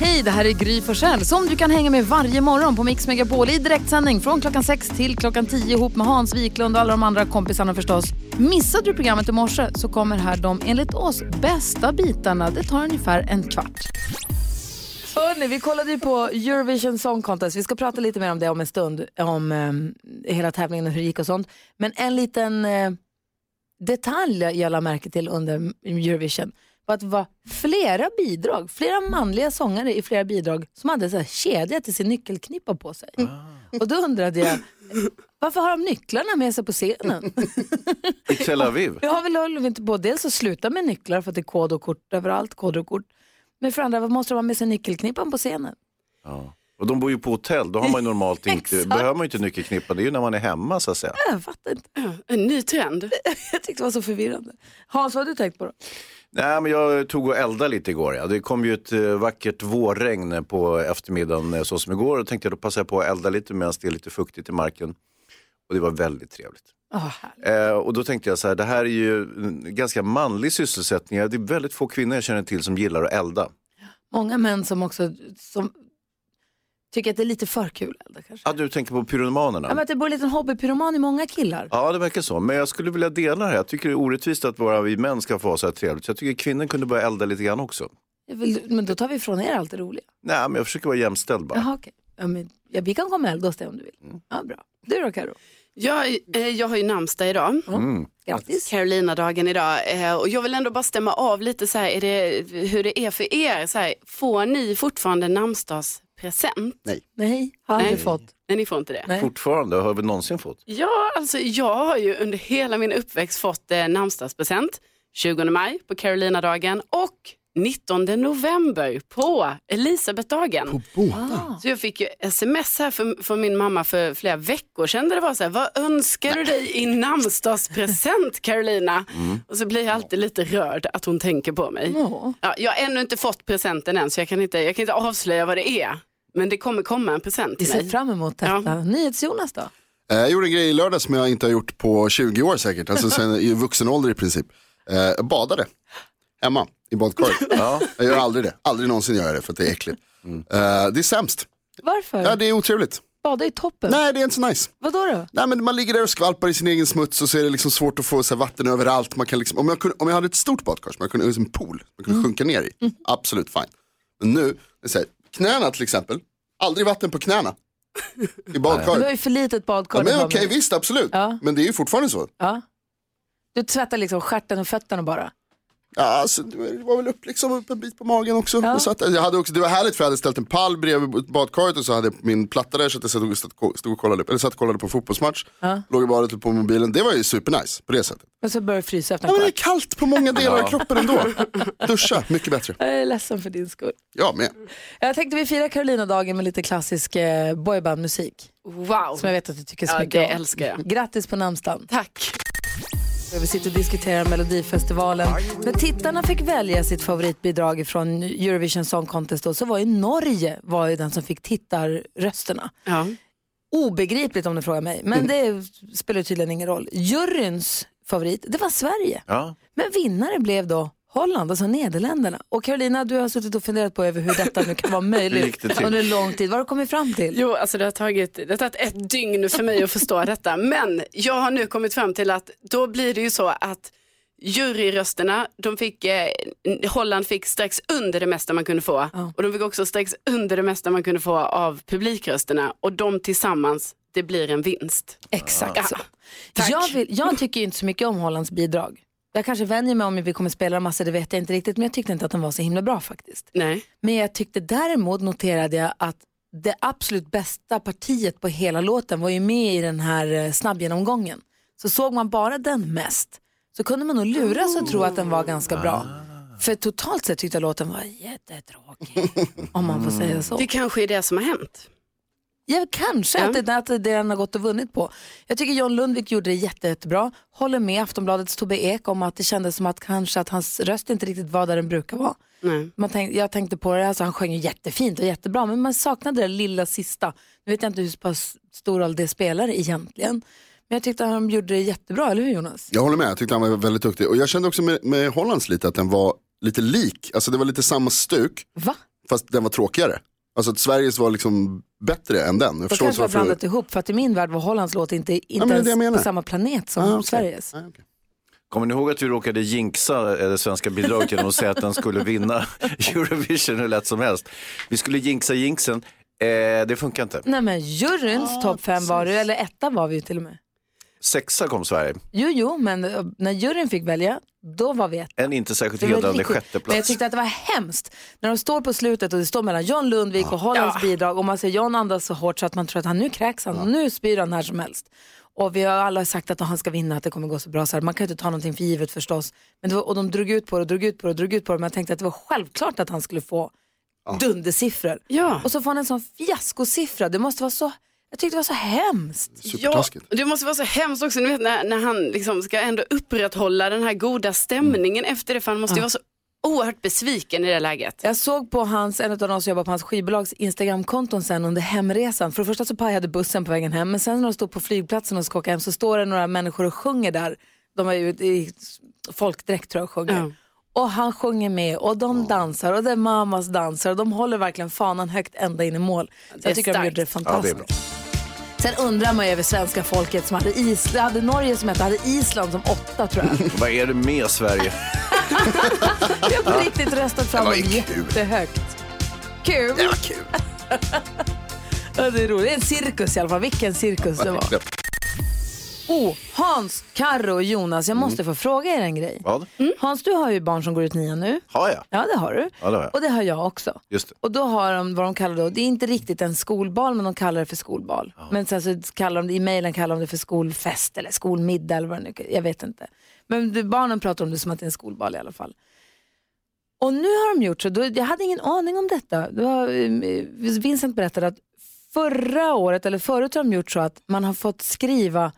Hej, det här är Gry Forssell som du kan hänga med varje morgon på Mix Megapol i direktsändning från klockan 6 till klockan 10 ihop med Hans Wiklund och alla de andra kompisarna förstås. Missade du programmet i morse så kommer här de enligt oss bästa bitarna. Det tar ungefär en kvart. Hörni, vi kollade ju på Eurovision Song Contest. Vi ska prata lite mer om det om en stund, om eh, hela tävlingen och hur det gick och sånt. Men en liten eh, detalj jag lade märke till under Eurovision var att det var flera bidrag, flera manliga sångare i flera bidrag som hade så här kedja till sin nyckelknippa på sig. Och då undrade jag, varför har de nycklarna med sig på scenen? I Tel Aviv. Har väl håller inte på dels att sluta med nycklar för att det är kod och kort överallt, koder och kort. Men för andra, vad måste de ha med sig nyckelknippan på scenen? Ja. Och de bor ju på hotell, då har man ju normalt inte, behöver man ju inte nyckelknippa, det är ju när man är hemma så att säga. Jag fattar inte. En ny trend. Jag tyckte det var så förvirrande. Hans, vad har du tänkt på då? Nej, men jag tog och eldade lite igår. Ja. Det kom ju ett eh, vackert vårregn på eftermiddagen eh, så som igår och tänkte jag då passar jag på att elda lite medan det är lite fuktigt i marken. Och det var väldigt trevligt. Oh. Eh, och då tänkte jag så här, det här är ju en ganska manlig sysselsättning. Det är väldigt få kvinnor jag känner till som gillar att elda. Många män som också som tycker att det är lite för kul. Elda, kanske. Ja, du tänker på pyromanerna? Ja, men att det bor en liten hobbypyroman i många killar. Ja, det verkar så. Men jag skulle vilja dela det här. Jag tycker det är orättvist att bara vi män ska få ha så här trevligt. Så jag tycker kvinnor kunde börja elda lite grann också. Vill, men då tar vi ifrån er allt det roliga. Nej, men jag försöker vara jämställd bara. Jaha, okej. Ja, men, ja, vi kan komma och elda hos dig om du vill. Mm. Ja, bra. Du då Karo? Jag, eh, jag har ju namnsdag idag. Mm. Grattis. Carolina-dagen idag. Eh, och jag vill ändå bara stämma av lite så här, är det, hur det är för er. Så här, får ni fortfarande namnsdagspresent? Nej, har aldrig Nej. fått. Nej, ni får inte det. Nej. Fortfarande, har vi någonsin fått? Ja, alltså jag har ju under hela min uppväxt fått eh, namnsdagspresent. 20 maj på Carolina-dagen och 19 november på Elisabeth-dagen. Ah. Så jag fick ju sms här för, från min mamma för flera veckor sedan där det var så här, vad önskar du dig i namnsdagspresent Carolina? Och så blir jag alltid lite rörd att hon tänker på mig. Ja. Ja, jag har ännu inte fått presenten än så jag kan inte, jag kan inte avslöja vad det är. Men det kommer komma en present Vi till ser mig. fram emot detta. Ja. NyhetsJonas då? Eh, Jag gjorde en grej i lördag som jag inte har gjort på 20 år säkert, alltså sen i vuxen ålder i princip. Eh, Jag badade hemma i badkaret. Ja. Jag gör aldrig det, aldrig någonsin gör jag det för att det är äckligt. Eh, Det är sämst, Varför? ja, det är otrevligt. Bada i toppen. Nej det är inte så nice. Vadå då? Nej, men man ligger där och skvalpar i sin egen smuts och så är det liksom svårt att få så här, vatten överallt. Man kan liksom, om, jag kunde, om jag hade ett stort badkar som jag kunde, en pool, man kunde sjunka ner i, absolut fine. Men nu, det är så här, knäna till exempel, aldrig vatten på knäna i Du har ju för litet badkar. Ja, men okej, visst absolut. Ja. Men det är ju fortfarande så. Ja. Du tvättar liksom stjärten och fötterna bara. Ja, alltså, det var väl upp, liksom, upp en bit på magen också. Ja. Jag satt, jag hade också. Det var härligt för jag hade ställt en pall bredvid badkaret och så hade jag min platta där så att jag stod- stod och kollade, eller satt och kollade på fotbollsmatch. Ja. Låg i badet på mobilen. Det var ju supernice på det sättet. Och så börjar det frysa efter Ja, en men det är kallt på många delar av kroppen ändå. Duscha, mycket bättre. Jag är ledsen för din skull. Jag med. Jag tänkte vi firar Carolina-dagen med lite klassisk eh, boybandmusik. Wow, Som jag vet att du tycker så ja, mycket det om. älskar jag. Grattis på namnsdagen. Tack. Vi sitter och diskuterar Melodifestivalen. När tittarna fick välja sitt favoritbidrag från Eurovision Song Contest då, så var ju Norge var ju den som fick tittarrösterna. Ja. Obegripligt om du frågar mig, men det spelar tydligen ingen roll. Juryns favorit, det var Sverige. Ja. Men vinnare blev då Holland, alltså Nederländerna. Och Carolina, du har suttit och funderat på över hur detta nu kan vara möjligt under lång tid. Vad har du kommit fram till? Jo, alltså det har, tagit, det har tagit ett dygn för mig att förstå detta. Men jag har nu kommit fram till att då blir det ju så att juryrösterna, de fick, eh, Holland fick strax under det mesta man kunde få. Och de fick också strax under det mesta man kunde få av publikrösterna. Och de tillsammans, det blir en vinst. Exakt så. Ja, tack. Jag, vill, jag tycker inte så mycket om Hollands bidrag. Jag kanske vänjer mig om vi kommer spela massor, det vet jag inte riktigt. Men jag tyckte inte att de var så himla bra faktiskt. Nej. Men jag tyckte däremot noterade jag att det absolut bästa partiet på hela låten var ju med i den här eh, snabbgenomgången. Så såg man bara den mest så kunde man nog luras och tro att den var ganska bra. För totalt sett tyckte jag låten var jättetråkig. om man får säga så. Det kanske är det som har hänt. Ja, kanske Ja. att det att det den har gått och vunnit på. Jag tycker John Lundvik gjorde det jätte, jättebra. Håller med Aftonbladets Tobbe Ek om att det kändes som att kanske att hans röst inte riktigt var där den brukar vara. Nej. Man tänk, jag tänkte på det, alltså han sjöng ju jättefint och jättebra men man saknade det lilla sista. Nu vet jag inte hur pass stor roll det spelar egentligen. Men jag tyckte att han gjorde det jättebra, eller hur Jonas? Jag håller med, jag tyckte han var väldigt duktig. Och jag kände också med, med Hollands lite att den var lite lik, alltså det var lite samma stuk. Va? fast den var tråkigare. Alltså att Sveriges var liksom bättre än den. Jag förstår kanske varför. blandat ihop för att i min värld var Hollands låt inte, inte jag ens på samma planet som Ah, okej. Sveriges. Ah, okej. Kommer ni ihåg att vi råkade jinxa det svenska bidraget genom att säga att den skulle vinna Eurovision hur lätt som helst? Vi skulle jinxa jinxen, eh, det funkar inte. Nej men juryns topp fem var det, eller etta var vi ju till och med. Sexa kom Sverige, Jo, jo, men eh, när juryn fick välja, då var vi etta. en inte särskilt hedrande riktigt- sjätte Men jag tyckte att det var hemskt när de står på slutet och det står mellan John Lundvik och Hollands bidrag och man ser John andas så hårt så att man tror att han nu kräks han, nu spyr han här som helst. Och vi har alla sagt att han ska vinna, att det kommer gå så bra. Så här. Man kan ju inte ta någonting för givet förstås. Men var, och de drog ut på det och drog ut på det och drog ut på det. Men jag tänkte att det var självklart att han skulle få dundersiffror. Ja. Och så får han en sån fiaskosiffra. Det måste vara så, jag tyckte det var så hemskt. Ja, det måste vara så hemskt också ni vet, när, när han liksom ska ändå upprätthålla den här goda stämningen efter det. För han måste ju vara så oerhört besviken i det läget. Jag såg på hans, en av de som jobbar på hans skivbolags Instagramkonton sen under hemresan. För det första så pajade bussen på vägen hem, men sen när de stod på flygplatsen och ska åka hem så står det några människor och sjunger där. De är ju i folkdräkt tror jag och sjunger. Ja. Och han sjunger med och de dansar och det är mammas dansar och de håller verkligen fanan högt ända in i mål. Så Det jag tycker de starkt. gjorde det Ja, det fantastiskt. är bra. Sen undrar man ju över svenska folket som hade, Is hade Norge som ett, hade Island som åtta tror jag. Vad är det med Sverige? Vi har på riktigt röstat fram dem jättehögt. Kul! Det var kul. Det är roligt. Det är en cirkus i alla fall. Vilken cirkus det var. Oh, Hans, Karro och Jonas, jag måste få fråga er en grej. Vad? Hans, du har ju barn som går ut nian nu. Har jag? Ja, det har du. Ja, det har jag. Och det har jag också. Just det. Och då har de vad de kallar då, det är inte riktigt en skolbal men de kallar det för skolbal. Men sen så kallar de det, i mejlen kallar de det för skolfest eller skolmiddag eller vad det nu Jag vet inte. Men det, barnen pratar om det som att det är en skolbal i alla fall. Och nu har de gjort så, då, jag hade ingen aning om detta. Det var, eh, Vincent berättade att förra året, eller förut har de gjort så att man har fått skriva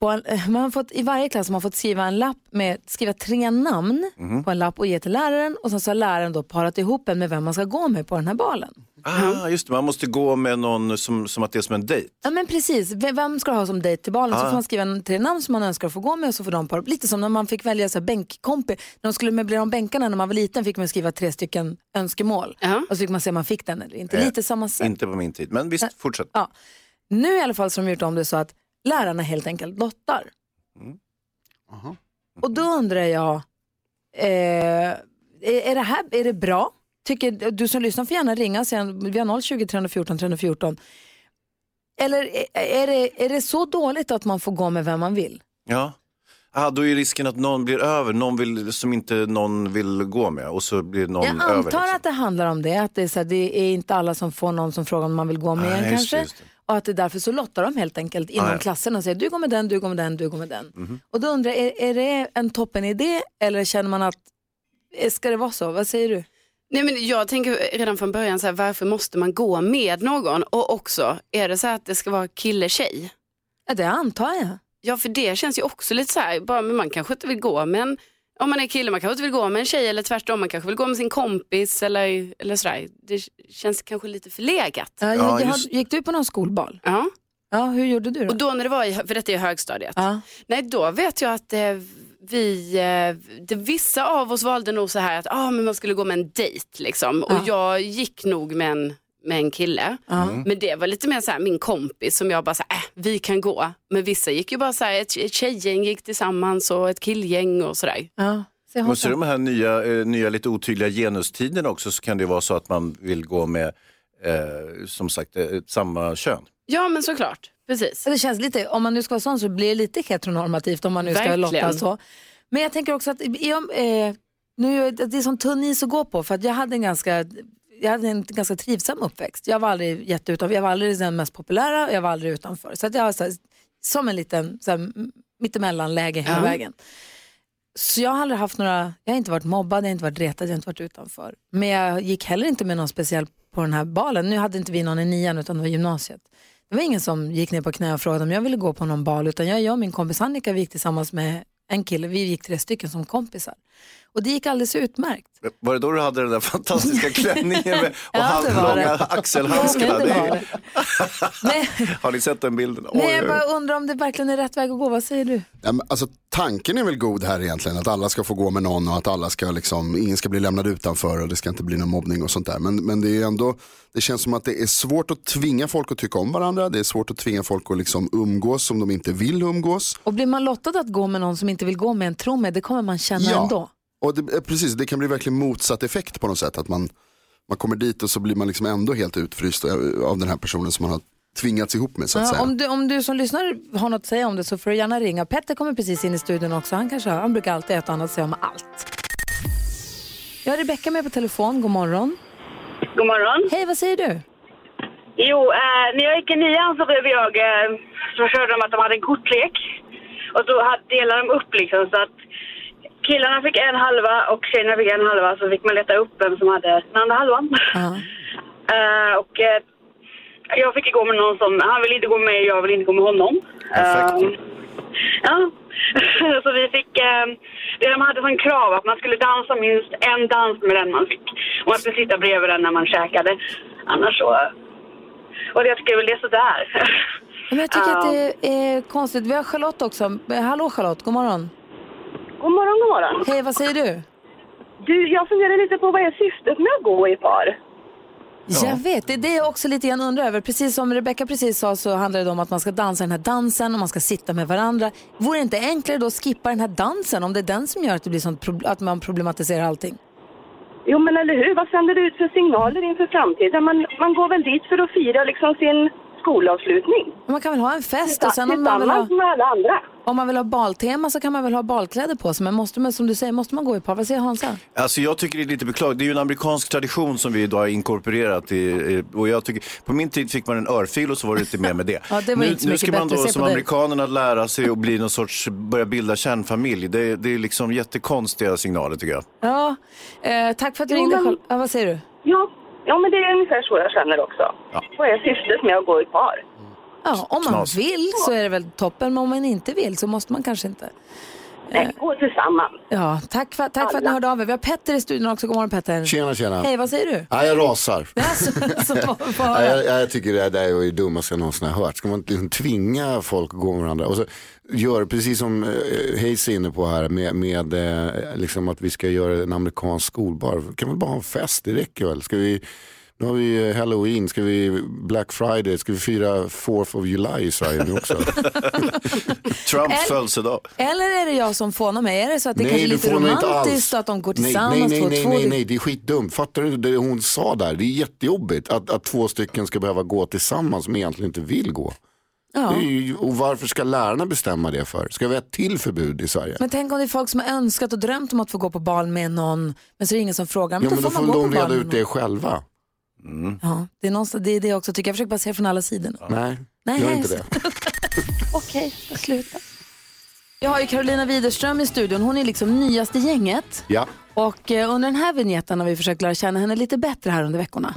en, eh, man har fått, I varje klass har man fått skriva en lapp med, skriva tre namn på en lapp och ge till läraren och sen så har läraren då parat ihop en med vem man ska gå med på den här balen. Ah, just det, man måste gå med någon som, som att det är som en dejt. Ja men precis, vem ska du ha som dejt till balen? Så får man skriva en, tre namn som man önskar få gå med och så får de para Lite som när man fick välja så här bänkkompi. När de skulle möblera om bänkarna när man var liten fick man skriva tre stycken önskemål. Ja. Och så fick man se om man fick den eller inte. Eh, Lite samma sätt. Inte på min tid, men visst, fortsätt. Ja. Nu i alla fall så har de gjort om det så att lärarna helt enkelt lottar. Aha. Och då undrar jag, eh, är, är, det här, är det bra? Tycker, du som lyssnar får gärna ringa, sen, vi har 020 314 314. Eller är, är, det, är det så dåligt att man får gå med vem man vill? Ja. Ah, då är risken att någon blir över, någon vill, som inte någon vill gå med och så blir någon Jag över. antar liksom. att det handlar om det, att det är, så här, det är inte alla som får någon som frågar om man vill gå med Nej, en just kanske. det, just det. Och att det är därför så lottar de helt enkelt inom Ah, ja. klassen och säger du går med den, du går med den, du går med den. Mhm. Och då undrar jag, är, är det en toppen idé eller känner man att, eh, ska det vara så? Vad säger du? Nej, men jag tänker redan från början så här, varför måste man gå med någon? Och också, är det så här att det ska vara kille-tjej? Ja, det antar jag. Ja, för det känns ju också lite så här, bara, men man kanske inte vill gå med en, om man är kille, man kanske inte vill gå med en tjej eller tvärtom, man kanske vill gå med sin kompis eller, eller sådär. Det känns kanske lite förlegat. Ja, Ja, jag, just- gick du på någon skolbal? Ja. Ja, hur gjorde du då? Och då när det var i, för detta är högstadiet, ja. nej då vet jag att eh, vi, eh, det, vissa av oss valde nog så här att ah, men man skulle gå med en dejt liksom. Ja. Och jag gick nog med en, med en kille. Ja. Men det var lite mer så här min kompis som jag bara så här, äh, vi kan gå. Men vissa gick ju bara så här, ett, ett tjejgäng gick tillsammans och ett killgäng och sådär. Ja. Se, Men så de här nya, eh, nya lite otydliga genustiderna också så kan det vara så att man vill gå med eh, som sagt eh, samma kön. Ja men såklart, precis. det känns lite, om man nu ska vara sån så blir det lite heteronormativt om man nu ska Verkligen. lotta så. Men jag tänker också att jag, eh, nu, det är sån tunn is att gå på för att jag hade en ganska jag hade en ganska trivsam uppväxt. Jag var aldrig jätteutanför, jag var aldrig den mest populära och jag var aldrig utanför. Så jag var så här, som en liten så här, mittemellanläge hela Ja. vägen. Så jag har aldrig haft några, jag har inte varit mobbad, jag har inte varit retad, jag har inte varit utanför. Men jag gick heller inte med någon speciell på den här balen. Nu hade inte vi någon i nian utan det var gymnasiet. Det var ingen som gick ner på knä och frågade om jag ville gå på någon bal utan jag, jag och min kompis Annika vi gick tillsammans med en kille, vi gick tre stycken som kompisar. Och det gick alldeles utmärkt. Var det då du hade den där fantastiska klänningen med, och Ja, halvlånga axelhandskarna? Ja, men det är- Har ni sett den bilden? Oj, nej, jag oj, bara undrar om det verkligen är rätt väg att gå. Vad säger du? Ja, men alltså, tanken är väl god här egentligen, att alla ska få gå med någon och att alla ska liksom, ingen ska bli lämnad utanför och det ska inte bli någon mobbning och sånt där. Men, men det är ändå, det känns som att det är svårt att tvinga folk att tycka om varandra, det är svårt att tvinga folk att liksom umgås som de inte vill umgås. Och blir man lottad att gå med någon som inte vill gå med en, tro mig, det kommer man känna ändå. Och det, eh, precis, det kan bli verkligen motsatt effekt på något sätt, att man, man kommer dit och så blir man liksom ändå helt utfryst av av den här personen som man har tvingats ihop med så att Ja, säga. om, du, om du som lyssnar har något att säga om det så får du gärna ringa. Petter kommer precis in i studion också. Han, kanske, han brukar alltid ha ett och annat säga om allt. Jag har Rebecka med på telefon. God morgon. God morgon. Hej, vad säger du? Jo, eh, när jag gick i nian så blev jag, eh, så körde de att de hade en kortlek. Och så hade, delade de upp liksom så att killarna fick en halva och tjejerna fick en halva. Så fick man leta upp vem som hade den andra halvan. Ja. Eh, och eh, jag fick gå med någon som, han ville inte gå med jag ville inte gå med honom. Perfekt. Eh, ja, så vi fick, eh, det de hade som krav att man skulle dansa minst en dans med den man fick. Och man skulle sitta bredvid den när man käkade. Annars så, och jag tycker väl det är sådär. Men jag tycker att det är konstigt. Vi har Charlotte också. Hallå Charlotte, god morgon. God morgon, god morgon. Hej, vad säger du? Du, jag funderar lite på vad är syftet med att gå i par? Jag vet, det är det jag också lite grann undrar över. Precis som Rebecca precis sa så handlar det om att man ska dansa den här dansen och man ska sitta med varandra. Vore det inte enklare då att skippa den här dansen om det är den som gör att, det blir sånt, att man problematiserar allting? Jo, men eller hur? Vad sänder det ut för signaler inför framtiden? Man, man går väl dit för att fira liksom sin skolavslutning. Man kan väl ha en fest och sen om man, vill ha, med alla andra. om man vill ha baltema så kan man väl ha balkläder på sig. Men måste man, som du säger, måste man gå i par? Vad säger Hansa? Alltså jag tycker det är lite beklagligt. Det är ju en amerikansk tradition som vi idag har inkorporerat. I, och jag tycker, på min tid fick man en örfil och så var det lite mer med det. Ja, det nu, inte nu ska man då som amerikanerna lära sig att bli någon sorts, börja bilda kärnfamilj. Det, det är liksom jättekonstiga signaler tycker jag. Ja, eh, tack för att du Jo, ringde. men- Ja, vad säger du? Ja. Ja, men det är ungefär så jag känner också. Vad är syftet med att gå i par? Ja, om man Knas. vill så är det väl toppen, men om man inte vill så måste man kanske inte. Nej, gå tillsammans. Ja, tack för, tack för att ni hörde av er. Vi har Petter i studion också. God morgon Petter. Tjena, tjena. Hej, vad säger du? Ja, jag rasar. Alltså, så, Ja, jag, jag tycker det där är det dummaste jag någonsin har hört. Ska man liksom tvinga folk att gå med varandra? Och så gör precis som eh, Hayes är inne på här med, med eh, liksom att vi ska göra en amerikansk skolbar. Kan vi bara ha en fest? Det räcker väl? Ska vi, nu har vi eh, halloween, ska vi Black Friday, ska vi fira 4th of July i Sverige nu också? Trumps födelsedag. Eller är det jag som fånar mig? Är det så att det kanske är du lite får romantiskt att de går Nej, tillsammans? Nej, nej, två, nej, två, nej, nej, det är skitdumt. Fattar du det hon sa där? Det är jättejobbigt att, att två stycken ska behöva gå tillsammans som egentligen inte vill gå. Ja. Ju, och varför ska lärarna bestämma det för? Ska vi ha ett till förbud i Sverige? Men tänk om det är folk som har önskat och drömt om att få gå på bal med någon, men så är det ingen som frågar. Men Ja, då men då får får man gå de på bal reda ut det någon. Själva. Ja, det är någonstans, det är det jag också tycker. Jag försöker bara se från alla sidor. Nej, Nej, gör inte det. Okej, jag slutar. Jag har ju Carolina Widerström i studion. Hon är liksom nyast i gänget. Ja. Och eh, under den här vignetten har vi försökt lära känna henne lite bättre här under veckorna.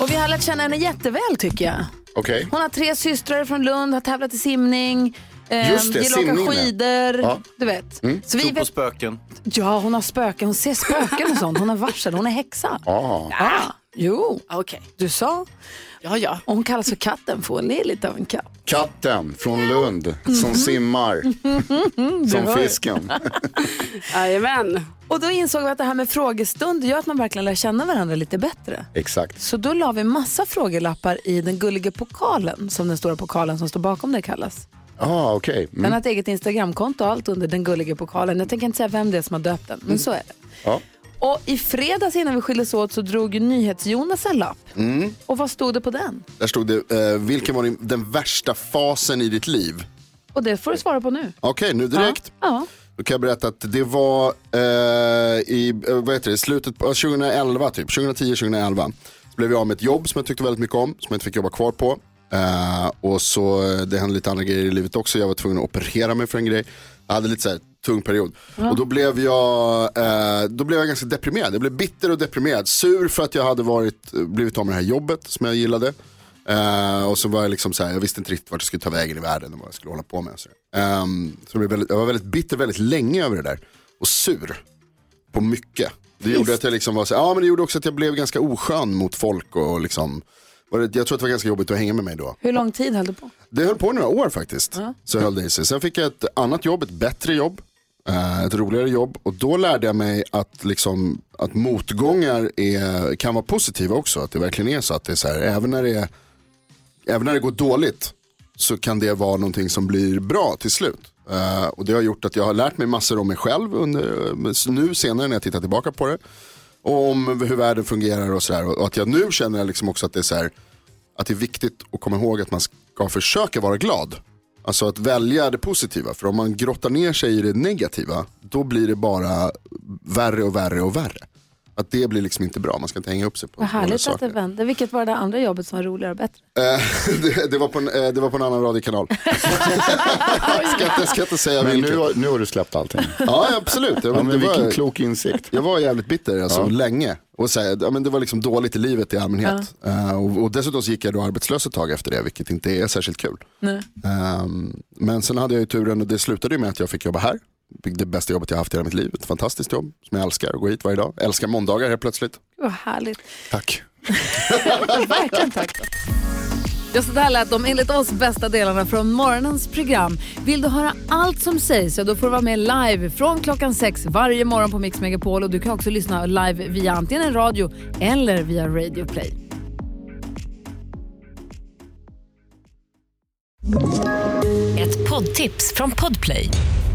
Och vi har lärt känna henne jätteväl tycker jag. Okej. Hon har tre systrar från Lund, har tävlat i simning, eh, Just det, gillar att åka ja. skidor. Ja. Du vet. Så vi Tro på vet, spöken. ja, hon har spöken, hon ser spöken och sånt. Hon har varsel, hon är häxa. Ja. Jo, Okej. du sa. Ja, ja. Och hon kallas för katten för hon är lite av en katt. Katten från Lund som simmar som hör. fisken. Jajamän. Och då insåg vi att det här med frågestund gör att man verkligen lär känna varandra lite bättre. Exakt. Så då la vi massa frågelappar i den gulliga pokalen, som den stora pokalen som står bakom det kallas. Ah, okej. Den Mm. har ett eget Instagramkonto och allt under den gulliga pokalen. Jag tänker inte säga vem det är som har döpt den, men så är det. Ja. Och i fredags innan vi skildes åt så drog NyhetsJonas en lapp. Mm. Och vad stod det på den? Där stod det, eh, vilken var din, den värsta fasen i ditt liv? Och det får du svara på nu. Okej, nu direkt. Ja. Då kan jag berätta att det var eh, i eh, vad heter det, slutet på 2011, typ 2010-2011. Så blev jag av med ett jobb som jag tyckte väldigt mycket om, som jag inte fick jobba kvar på. Eh, och så, eh, det hände lite andra grejer i livet också. Jag var tvungen att operera mig för en grej. Jag hade lite så här tung period. Och då blev, jag, eh, då blev jag ganska deprimerad. Jag blev bitter och deprimerad. Sur för att jag hade varit, blivit av med det här jobbet som jag gillade. Eh, och så var jag liksom så här, jag visste inte riktigt vart jag skulle ta vägen i världen och vad jag skulle hålla på med. Och så Ehm, så jag, väldigt, jag var väldigt bitter väldigt länge över det där. Och sur på mycket. Det gjorde att jag liksom var så, ja men det gjorde också att jag blev ganska oskön mot folk och liksom, var det, jag tror att det var ganska jobbigt att hänga med mig då. Hur lång tid höll du på? Det höll på några år faktiskt. Så höll det i sig. Sen fick jag ett annat jobb, ett bättre jobb. Eh, ett roligare jobb och då lärde jag mig att, liksom, att motgångar är, kan vara positiva också. Att det verkligen är så att det är så här, även när det, är, även när det går dåligt så kan det vara någonting som blir bra till slut. Uh, och det har gjort att jag har lärt mig massor om mig själv under, eh, nu senare när jag tittar tillbaka på det. Och om hur världen fungerar och sådär. Och att jag nu känner liksom också att det är så här, att det är viktigt att komma ihåg att man ska försöka vara glad. Alltså att välja det positiva. För om man grottar ner sig i det negativa, då blir det bara värre och värre och värre. Att det blir liksom inte bra, man ska inte hänga upp sig på Vad härligt att saker. det vände. Vilket var det andra jobbet som var roligare och bättre? Eh, det, det, var på en, eh, det var på en annan radiokanal. ska, inte, ska inte säga Men nu, har- nu har du släppt allting. Ja, absolut. Det, Ja, var- men det vilken var, klok insikt. jag var jävligt bitter alltså, Ja. länge. Och så här, ja, men det var liksom dåligt i livet i allmänhet. Eh, och, och dessutom så gick jag då arbetslös ett tag efter det, vilket inte är särskilt kul. Nej. Ehm, men sen hade jag ju turen och det slutade ju med att jag fick jobba här. Det bästa jobbet jag haft i hela mitt liv. Ett fantastiskt jobb som jag älskar att gå hit varje dag. Älskar måndagar helt plötsligt. Vad härligt. Tack. Verkligen tack. Ja, så där lät de enligt oss bästa delarna från morgonens program. Vill du höra allt som sägs så då får du vara med live från klockan sex varje morgon på Mix Megapol. Och du kan också lyssna live via antingen radio eller via Radio Play. Ett poddtips från Podplay.